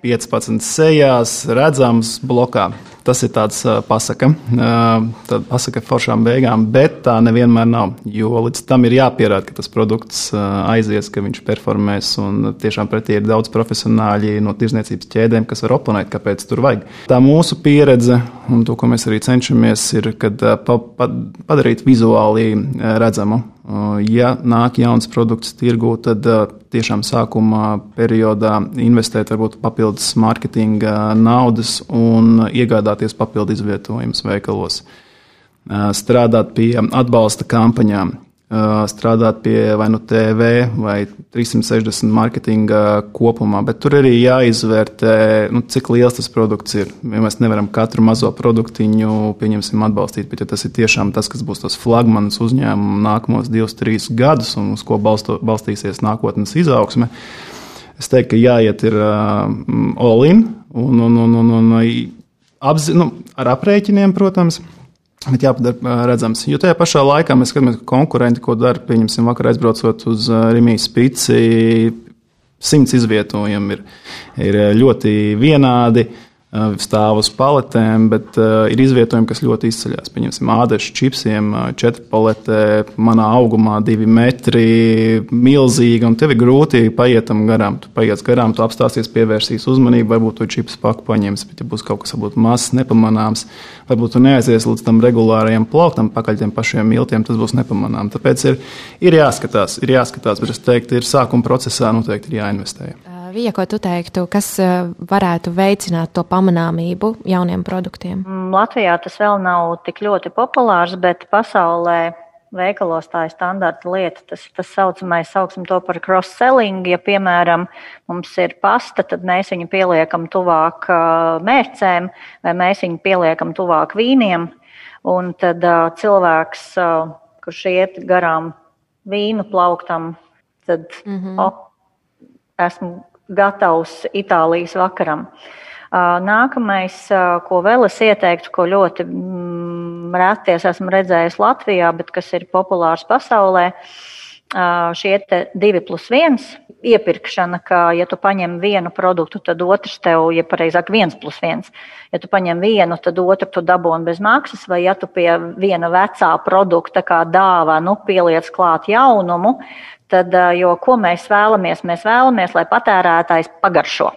15 sejās, redzams blokā. Tas ir tāds uh, pasaka, uh, tāda pasaka foršām beigām, bet tā nevienmēr nav. Jo līdz tam ir jāpierāda, ka tas produkts uh, aizies, ka viņš performēs. Un tiešām pretī ir daudz profesionāļi no tirzniecības ķēdēm, kas var oponēt, kāpēc tur vajag. Tā mūsu pieredze un to, ko mēs arī cenšamies, ir kad, pa, pa, padarīt vizuāli redzamu Ja nāk jauns produkts tirgū, tad tiešām sākuma periodā investēt varbūt papildus mārketinga naudas un iegādāties papildu izvietojumus veikalos. Strādāt pie atbalsta kampaņām strādāt pie vai nu TV vai 360 mārketinga kopumā, bet tur arī jāizvērtē, nu, cik liels tas produkts ir. Ja mēs nevaram katru mazo produktiņu, pieņemsim, atbalstīt, bet ja tas ir tiešām tas, kas būs tas flagmanis uzņēmumu nākamos divus, trīs gadus un uz ko balsto, balstīsies nākotnes izaugsme, es teiktu, ka jāiet ir uh, all-in un, un, un, un, un apzi, nu, ar aprēķiniem, protams. Bet jāpadara redzams. Jo tajā pašā laikā mēs skatāmies, ka konkurenti, ko dara, pieņemsim, vakar aizbraucot uz Rimijas spici, simts izvietojumi ir, ir ļoti vienādi. Uh, stāv uz paletēm, bet uh, ir izvietojumi, kas ļoti izceļas. Pieņemsim, ādašu čipsiem, uh, četri paletē, manā augumā divi metri, milzīgi, un tev ir grūti paietam garām. Tu paies garām, tu apstāsies, pievērsīs uzmanību, varbūt to čips paku paņems, bet ja būs kaut kas varbūt mazs, nepamanāms, varbūt tu neaizies līdz tam regulārajam plauktam, pakaļ tiem pašiem miltiem, tas būs nepamanām. Tāpēc ir, ir jāskatās, ir jāskatās, bet es teiktu, ir sākuma procesā noteikti ir jāinvestē. Vija, ko tu teiktu, kas eh, varētu veicināt to pamanāmību jauniem produktiem? Mm, Latvijā tas vēl nav tik ļoti populārs, bet pasaulē veikalos tā ir standarta lieta. Tas, tas saucamais, sauksim to par cross-selling. Ja, piemēram, mums ir pasta, tad mēs viņu pieliekam tuvāk mērcēm, vai mēs viņu pieliekam tuvāk vīniem. Un tad cilvēks, kurš iet garām vīnu plauktam, tad mm -hmm. oh, esmu gatavs Itālijas vakaram. Nākamais, ko vēl es ieteiktu, ko ļoti mm, rēties esmu redzējis Latvijā, bet kas ir populārs pasaulē, šie divi plus viens iepirkšana, ka, ja tu paņem vienu produktu, tad otrs tev, ja pareizāk, viens plus viens. Ja tu paņem vienu, tad otru tu dabūni bez maksas, vai ja tu pie viena vecā produkta kā dāvā, nu, pieliec klāt jaunumu, Tad, jo ko mēs vēlamies? Mēs vēlamies, lai patērētājs pagaršo.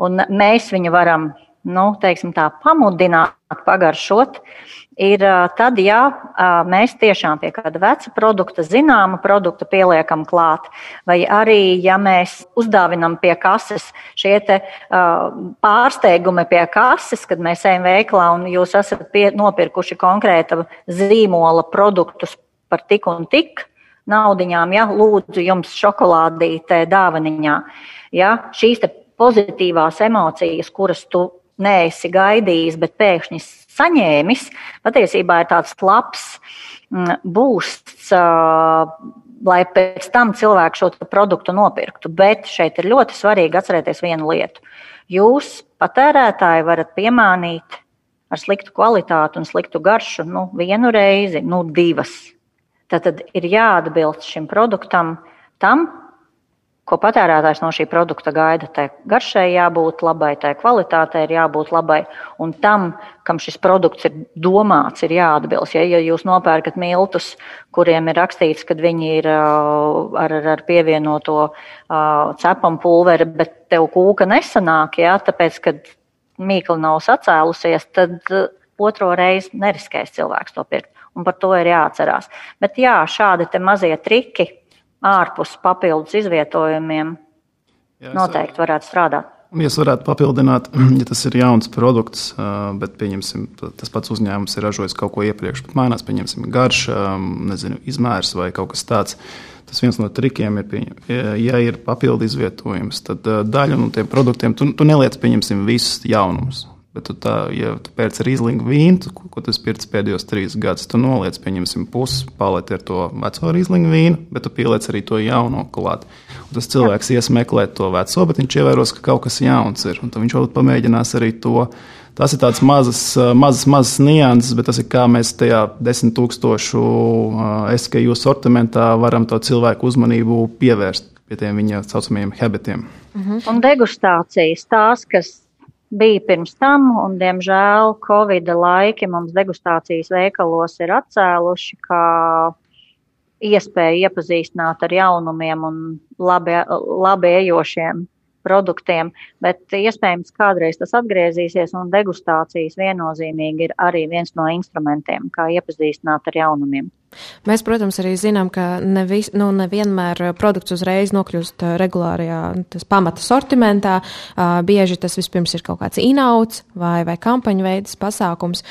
Un mēs viņu varam, nu, teiksim tā, pamudināt pagaršot. Ir tad, ja mēs tiešām pie kāda veca produkta, zināma produkta pieliekam klāt, vai arī, ja mēs uzdāvinam pie kases šie te, pārsteigumi pie kases, kad mēs ejam veiklā un jūs esat pie, nopirkuši konkrēta zīmola produktus par tik un tik, naudiņām, ja lūdzu jums šokolādītē dāvaniņā. Ja, šīs pozitīvās emocijas, kuras tu neesi gaidījis, bet pēkšņi saņēmis, patiesībā ir tāds labs mm, būsts, lai pēc tam cilvēku šo produktu nopirktu. Bet šeit ir ļoti svarīgi atcerēties vienu lietu. Jūs, patērētāji, varat piemānīt ar sliktu kvalitāti un sliktu garšu nu, vienu reizi, nu, divas. Tad, tad ir jāatbilst šim produktam tam, ko patērētājs no šī produkta gaida. Tai garšai jābūt labai, tai kvalitātei ir jābūt labai, un tam, kam šis produkts ir domāts, ir jāatbilst. Ja, ja jūs nopērkat miltus, kuriem ir rakstīts, ka viņi ir ar, ar pievienoto cepam pulveri, bet tev kūka nesanāk, ja, tāpēc, ka mīkla nav sacēlusies, tad otro reizi neriskēs cilvēks to pirkt. Un par to ir jāatcerās. Bet jā, šādi mazie triki ārpus papildus izvietojumiem Jā, noteikti varētu strādāt. Ja es varētu papildināt, ja tas ir jauns produkts, bet tas pats uzņēmums ir ražojis kaut ko iepriekš, bet mainās, pieņemsim, garš, nezinu, izmērs vai kaut kas tāds. Tas viens no trikiem ir, pieņem, ja ir papildu izvietojums, tad daļu no tiem produktiem tu, tu neliec, pieņemsim, visus jaunumus. Bet, tu tā, ja tu pērci rīzlingu vīnu, ko, ko tu pirci pēdējos trīs gadus, tu noliec, pieņemsim, pusi paleti ar to veco rīzlingu vīnu, bet tu pieliec arī to jauno klāt. Un tas cilvēks Jā. ies meklēt to veco, bet viņš ievēros, ka kaut kas jauns ir. Un tad viņš varbūt pamēģinās arī to. Tas ir tāds mazas, mazas, mazas nianses, bet tas ir kā mēs tajā desmit tūkstošu SKU sortimentā varam to cilvēku uzmanību pievērst pie tiem viņa saucamajiem habitiem. Mhm. Un degustācijas tās, kas bija pirms tam, un, diemžēl, Covid laiki mums degustācijas veikalos ir atcēluši, kā iespēju iepazīstināt ar jaunumiem un labi, labi ejošiem produktiem, bet iespējams kādreiz tas atgriezīsies, un degustācijas viennozīmīgi ir arī viens no instrumentiem, kā iepazīstināt ar jaunumiem. Mēs, protams, arī zinām, ka nevis, nu, nevienmēr produkts uzreiz nokļūst regulārajā pamata sortimentā. Bieži tas vispirms ir kaut kāds inauts vai, vai kampaņu veids pasākums.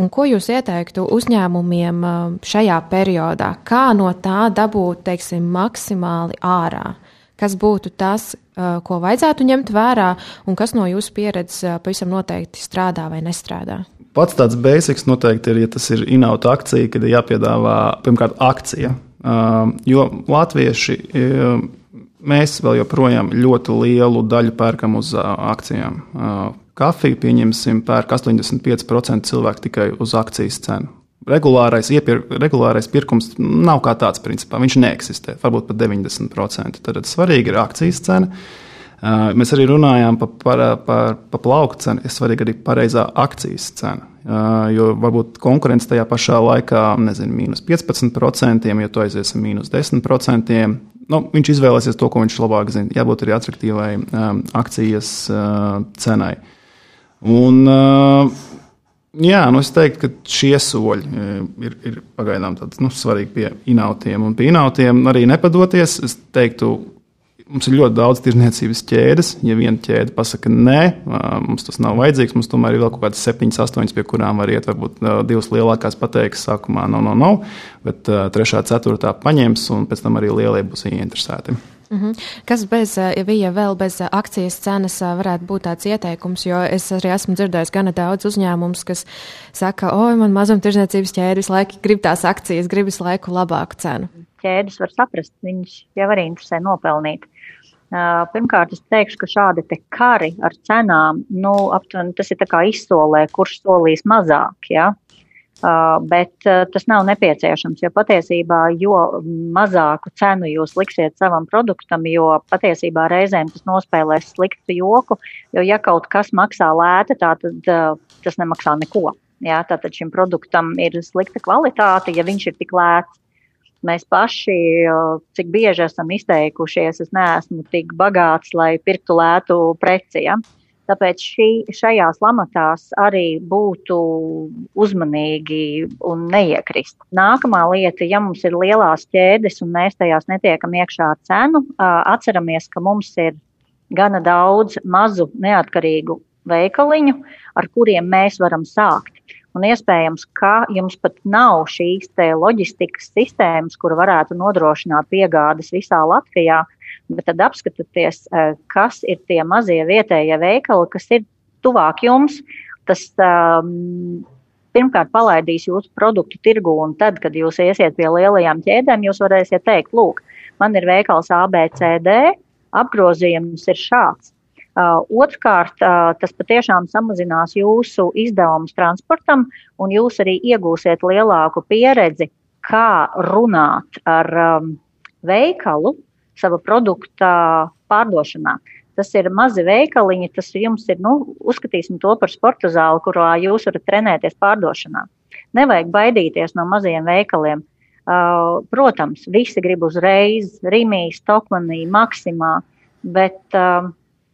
Un ko jūs ieteiktu uzņēmumiem šajā periodā? Kā no tā dabūt, teiksim, maksimāli ārā? kas būtu tas, ko vajadzētu ņemt vērā, un kas no jūsu pieredzes pavisam noteikti strādā vai nestrādā? Pats tāds basics noteikti ir, ja tas ir inauta akcija, kad ir jāpiedāvā pirmkārt akcija. Jo latvieši mēs vēl joprojām ļoti lielu daļu pērkam uz akcijām. Kafiju pieņemsim, pērk 85% cilvēku tikai uz akcijas cenu. Regulārais, iepir, regulārais pirkums nav kā tāds, principā. Viņš neeksistē, varbūt pat 90%. Tad svarīgi ir akcijas cena. Mēs arī runājām par, par, par, par plauku cenu. Ir svarīga arī pareizā akcijas cena. Jo varbūt konkurence tajā pašā laikā, nezinu, mīnus 15%, ja tu aizies ar mīnus 10%. Nu, viņš izvēlēsies to, ko viņš labāk zina. Jābūt arī attraktīvai um, akcijas uh, cenai. Un, uh, Jā, nu es teiktu, ka šie soļi e, ir, ir pagaidām tāds, nu, svarīgi pie inautiem. Un pie inautiem arī nepadoties. Es teiktu, mums ir ļoti daudz tirdzniecības ķēdes. Ja viena ķēde pasakā, nē, mums tas nav vajadzīgs, mums tomēr ir vēl kaut kādas septiņas, astoņas, pie kurām var iet. Varbūt divas lielākās pateiks, sākumā, no, no, no, bet trešā, ceturtā paņems, un pēc tam arī lielie būs ieinteresēti. Mm -hmm. Kas bez, ja bija vēl bez akcijas cenas, varētu būt tāds ieteikums, jo es arī esmu dzirdējis gana daudz uzņēmumus, kas saka, oi, man mazumtirdzniecības ķēdes laiki grib tās akcijas, gribas laiku labāku cenu. Ķēdes var saprast, viņš jau arī interesē nopelnīt. Pirmkārt, es teikšu, ka šādi te kari ar cenām, nu, aptuveni tas ir kā izsolē, kurš solīs mazāk, ja? Uh, bet uh, tas nav nepieciešams, jo patiesībā, jo mazāku cenu jūs liksiet savam produktam, jo patiesībā reizēm tas nospēlēs sliktu joku, jo ja kaut kas maksā lēti, tad uh, tas nemaksā neko. Jā, tātad šim produktam ir slikta kvalitāte, ja viņš ir tik lēts. Mēs paši, cik bieži esam izteikušies, es neesmu tik bagāts, lai pirktu lētu preci. Ja? Uh, Tāpēc šī, šajās lamatās arī būtu uzmanīgi un neiekrist. Nākamā lieta, ja mums ir lielās ķēdes un mēs tajās netiekam iekšā ar cenu, atceramies, ka mums ir gana daudz mazu neatkarīgu veikaliņu, ar kuriem mēs varam sākt. Un iespējams, ka jums pat nav šīs loģistikas sistēmas, kura varētu nodrošināt piegādes visā Latvijā, bet tad apskatieties, kas ir tie mazie vietējie veikali, kas ir tuvāk jums, tas um, pirmkārt palaidīs jūsu produktu tirgu, un tad, kad jūs iesiet pie lielajām ķēdēm, jūs varēsiet teikt, lūk, man ir veikals ABCD, apgrozījums ir šāds. Uh, Otrkārt, uh, tas patiešām samazinās jūsu izdevumus transportam, un jūs arī iegūsiet lielāku pieredzi, kā runāt ar um, veikalu sava produkta pārdošanā. Tas ir mazi veikaliņi, tas jums ir, nu, uzskatīsim to par sporta zāli, kurā jūs varat trenēties pārdošanā. Nevajag baidīties no maziem veikaliem. Uh, protams, visi grib uzreiz Rīgā, Stokmanī, Maksimā, bet uh,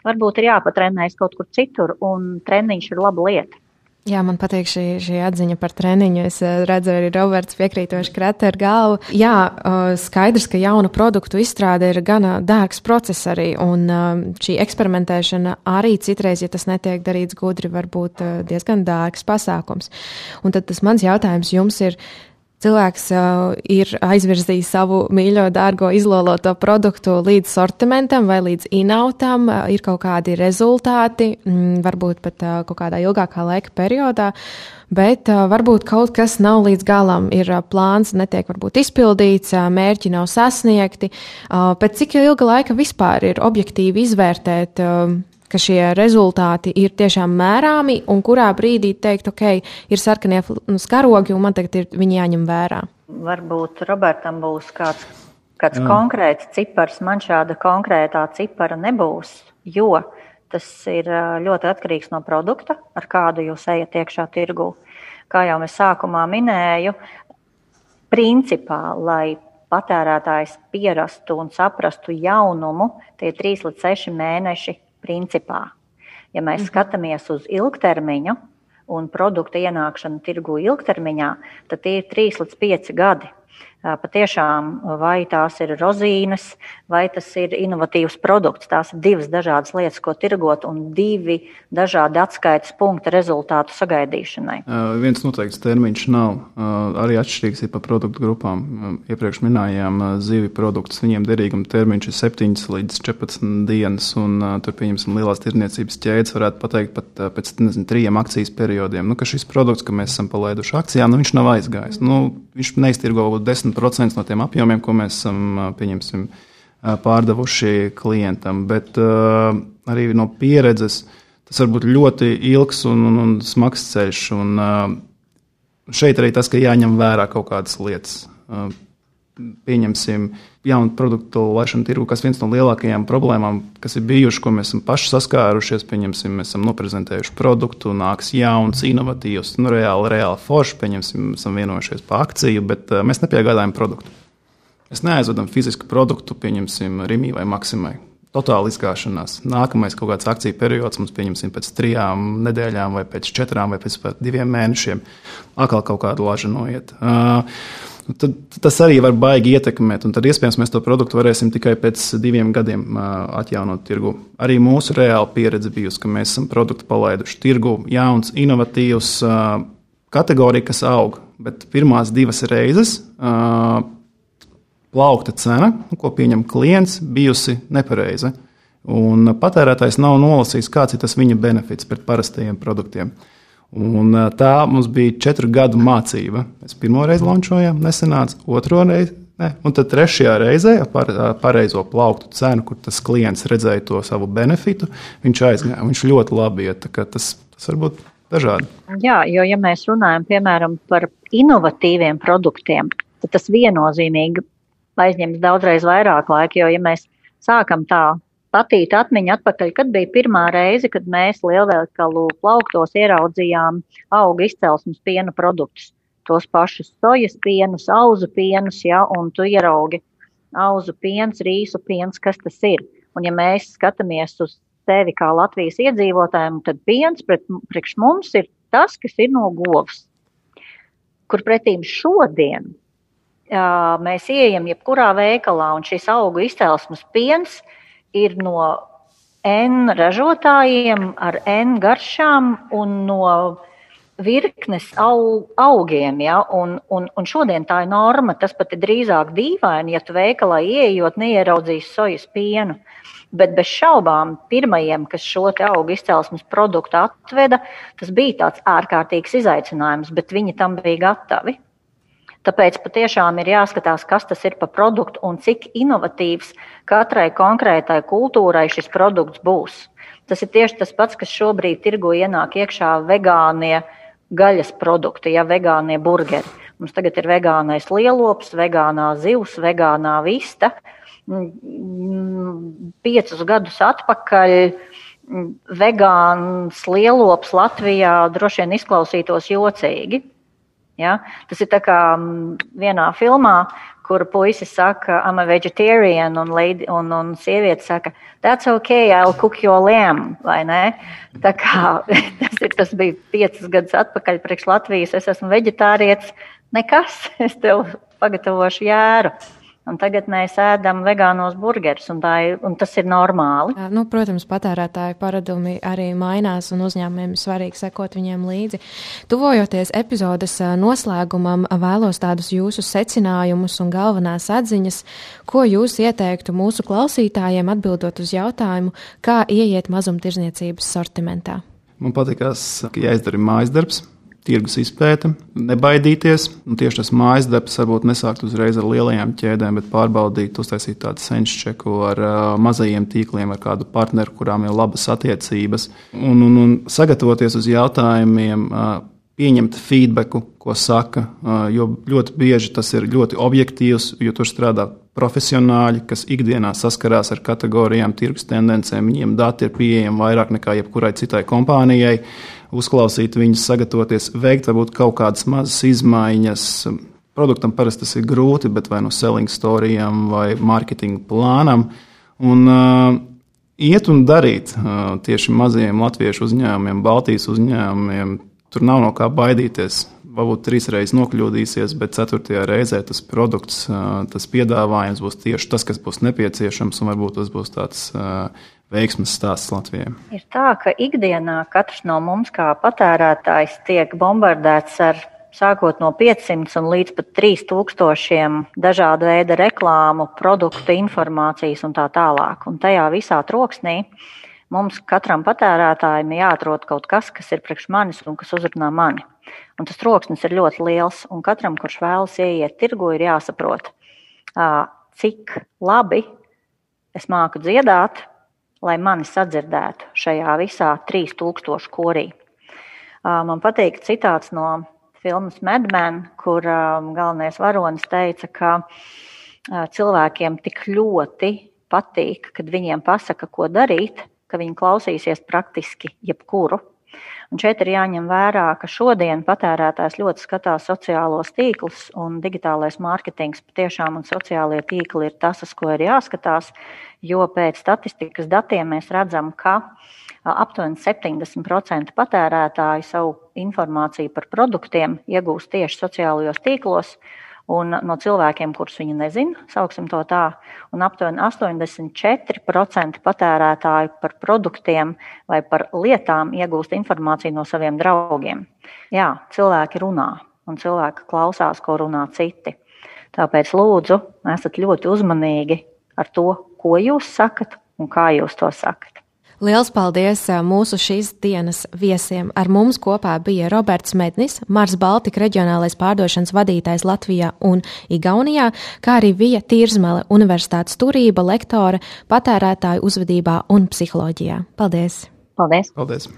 varbūt ir jāpatrenējas kaut kur citur, un treniņš ir laba lieta. Jā, man patīk šī, šī atziņa par treniņu. Es eh, redzu, arī Roberts piekrītoši krata ar galvu. Jā, eh, skaidrs, ka jaunu produktu izstrāde ir gana dārgs process arī, un eh, šī eksperimentēšana arī citreiz, ja tas netiek darīts gudri, var būt diezgan dārgs pasākums. Un tad tas mans jautājums jums ir, cilvēks uh, ir aizvirzījis savu mīļo, dārgo, izloloto produktu līdz sortimentam vai līdz inautam, uh, ir kaut kādi rezultāti, mm, varbūt pat uh, kaut kādā ilgākā laika periodā. Bet uh, varbūt kaut kas nav līdz galam, ir uh, plāns, netiek varbūt izpildīts, uh, mērķi nav sasniegti. Uh, pēc cik ilga laika vispār ir objektīvi izvērtēt uh, ka šie rezultāti ir tiešām mērāmi un kurā brīdī teikt, ok, ir sarkanie nu, skarogi un man tagad ir viņi jāņem vērā? Varbūt Robertam būs kāds, kāds Jā. konkrēts cipars, man šāda konkrētā cipara nebūs, jo tas ir ļoti atkarīgs no produkta, ar kādu jūs ejat iekšā tirgū. Kā jau es sākumā minēju, principā, lai patērētājs pierastu un saprastu jaunumu, tie ir 3 līdz 6 mēneši principā. Ja mēs mhm. skatāmies uz ilgtermiņu un produktu ienākšanu tirgu ilgtermiņā, tad tie ir 3 līdz 5 gadi patiešām vai tās ir rozīnes, vai tas ir inovatīvs produkts. Tās ir divas dažādas lietas, ko tirgot, un divi dažādi atskaites punkti rezultātu sagaidīšanai. Uh, viens noteikts termiņš nav. Uh, arī atšķirīgs ir pa produktu grupām. Uh, iepriekš minējām uh, zivi produktus. Viņiem derīguma termiņš ir 7 līdz 14 dienas, un uh, tur, pieņemsim, lielās tirniecības ķēdes varētu pateikt pat uh, pēc nezinu, trījiem akcijas periodiem, nu, ka šis produkts, ka mēs esam palaiduši akcijā, nu, viņš nav aizgājis. Nu, viņš neiztirgo 10 10% no tiem apjomiem, ko mēs esam pārdevuši klientam. Bet arī no pieredzes tas var būt ļoti ilgs un, un, un smags ceļš. Un, šeit arī tas, ka jāņem vērā kaut kādas lietas. Pieņemsim, jaunu produktu laišanu tirgu, kas viens no lielākajām problēmām, kas ir bijušas, ko mēs esam paši saskārušies. Pieņemsim, mēs esam noprezentējuši produktu, nāks jauns, inovatīvs, nu, reāli, reāli foršs. Pieņemsim, esam vienojušies par akciju, bet uh, mēs nepiegādājam produktu. Mēs neaizvedam fizisku produktu, pieņemsim, Rīgā vai Maksimai. Totāla izgāšanās. Nākamais kaut kāds akciju periods mums, pieņemsim, pēc trijām nedēļām, vai pēc četrām, vai pēc diviem mēnešiem. Atkal kaut kāda laža noiet. Uh, Nu, tad tas arī var baigi ietekmēt. Tad iespējams mēs to produktu varēsim tikai pēc diviem gadiem atjaunot tirgu. Arī mūsu reāla pieredze bijusi, ka mēs esam produktu palaiduši tirgu, jauns, inovatīvs, kategorija, kas aug. Bet pirmās divas reizes plaukta cena, ko pieņem klients, bijusi nepareiza. Un patērētājs nav nolasījis, kāds ir tas viņa benefits pret parastajiem produktiem. Uh, Un tā mums bija četru gadu mācība. Mēs pirmo reizi lančojām, nesenāca, otro reizi. Ne. Un tad trešajā reizē par pareizo plauktu cenu, kur tas klients redzēja to savu benefitu, viņš aizgāja. Viņš ļoti labi iet. Tas, tas var būt dažādi. Jā, jo ja mēs runājam piemēram par inovatīviem produktiem, tad tas viennozīmīgi aizņems daudzreiz vairāk laika. Jo ja mēs sākam tā patīk atmiņa atpakaļ, kad bija pirmā reize, kad mēs lielveikalu plauktos ieraudzījām auga izcelsmes piena produktus. Tos pašus sojas pienus, auzu pienus, ja, un tu ieraugi auzu piens, rīsu piens, kas tas ir. Un ja mēs skatāmies uz sevi kā Latvijas iedzīvotājiem, tad piens pret, priekš mums ir tas, kas ir no govs. Kur pretīm šodien uh, mēs ieejam jebkurā veikalā, un šis augu izcelsmes piens uh, ir no N ražotājiem ar N garšām un no virknes au, augiem. Ja? Un, un, un šodien tā ir norma. Tas pat ir drīzāk dīvaini, ja tu veikalā ieejot, neieraudzīs sojas pienu. Bet bez šaubām, pirmajiem, kas šo augu izcelsmes produktu atveda, tas bija tāds ārkārtīgs izaicinājums, bet viņi tam bija gatavi. Tāpēc patiešām ir jāskatās, kas tas ir par produktu un cik inovatīvs katrai konkrētai kultūrai šis produkts būs. Tas ir tieši tas pats, kas šobrīd tirgu ienāk iekšā vegānie gaļas produkti, ja vegānie burgeri. Mums tagad ir vegānais lielops, vegānā zivs, vegānā vista. Mm, piecus gadus atpakaļ mm, vegāns lielops Latvijā droši vien izklausītos jocīgi. Ja? Tas ir kā mm, vienā filmā, kur puisis saka, I'm a vegetarian, un, lady, un, un sieviete saka, that's okay, I'll cook your lamb, vai ne? Tā kā tas, ir, tas bija piecus gadus atpakaļ priekš Latvijas, es esmu veģetārietis, nekas, es tev pagatavošu jēru. Un tagad mēs ēdam vegānos burgerus, un, ir, un tas ir normāli. Nu, protams, patērētāju paradumi arī mainās, un uzņēmumiem ir svarīgi sekot viņiem līdzi. Tuvojoties epizodes noslēgumam, vēlos tādus jūsu secinājumus un galvenās atziņas, ko jūs ieteiktu mūsu klausītājiem atbildot uz jautājumu, kā ieiet mazumtirdzniecības sortimentā. Man patīkās, ka jāizdara mājas darbs tirgus izpēte, nebaidīties. Un tieši tas mājas darbs varbūt nesākt uzreiz ar lielajām ķēdēm, bet pārbaudīt, uztaisīt tādu senču čeku ar uh, mazajiem tīkliem, ar kādu partneru, kurām ir labas attiecības, un, un, un sagatavoties uz jautājumiem. Uh, pieņemt feedbacku, ko saka, jo ļoti bieži tas ir ļoti objektīvs, jo tur strādā profesionāļi, kas ikdienā saskarās ar kategorijām, tirgus tendencēm. Viņiem dati ir pieejami vairāk nekā jebkurai citai kompānijai uzklausīt viņus, sagatavoties, veikt varbūt kaut kādas mazas izmaiņas. Produktam parasti tas ir grūti, bet vai no selling storijām vai marketinga plānam. Un, uh, iet un darīt uh, tieši mazajiem latviešu uzņēmumiem, Baltijas uzņēmumiem. Tur nav no kā baidīties. Varbūt trīs reizes nokļūdīsies, bet ceturtajā reizē tas produkts, tas piedāvājums būs tieši tas, kas būs nepieciešams, un varbūt tas būs tāds veiksmes stāsts Latvijai? Ir tā, ka ikdienā katrs no mums, kā patērētājs, tiek bombardēts ar sākot no 500 līdz pat 3000 dažādu veidu reklāmu, produktu, informācijas un tā tālāk. Un tajā visā troksnī mums katram patērētājam jāatrod kaut kas, kas ir priekš manis un kas uzrunā mani. Un tas troksnis ir ļoti liels, un katram, kurš vēlas ieiet tirgu, ir jāsaprot, cik labi es māku dziedāt, lai mani sadzirdētu šajā visā 3000 korī. Man patīk citāts no filmas Medmen, kur galvenais varonis teica, ka cilvēkiem tik ļoti patīk, kad viņiem pasaka, ko darīt, ka viņi klausīsies praktiski jebkuru. Un šeit ir jāņem vērā, ka šodien patērētājs ļoti skatās sociālos tīklus, un digitālais mārketings patiešām un sociālie tīkli ir tas, uz ko ir jāskatās, jo pēc statistikas datiem mēs redzam, ka aptuveni 70% patērētāji savu informāciju par produktiem iegūst tieši sociālajos tīklos, un no cilvēkiem, kurus viņi nezina, sauksim to tā, un aptuveni 84% patērētāju par produktiem vai par lietām iegūst informāciju no saviem draugiem. Jā, cilvēki runā, un cilvēki klausās, ko runā citi. Tāpēc lūdzu, esat ļoti uzmanīgi ar to, ko jūs sakat un kā jūs to sakat. Liels paldies mūsu šīs dienas viesiem. Ar mums kopā bija Roberts Mednis, Mars Baltika reģionālais pārdošanas vadītājs Latvijā un Igaunijā, kā arī Vija Tirzmele, universitātes turība lektore patērētāju uzvedībā un psiholoģijā. Paldies! Paldies! Paldies.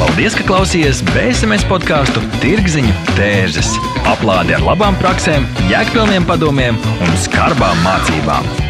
Paldies, ka klausījāties BSMS podkāstu Tirziņu tērzes. Aplādi ar labām praktiskām, jēgpilniem padomiem un skarbām mācībām.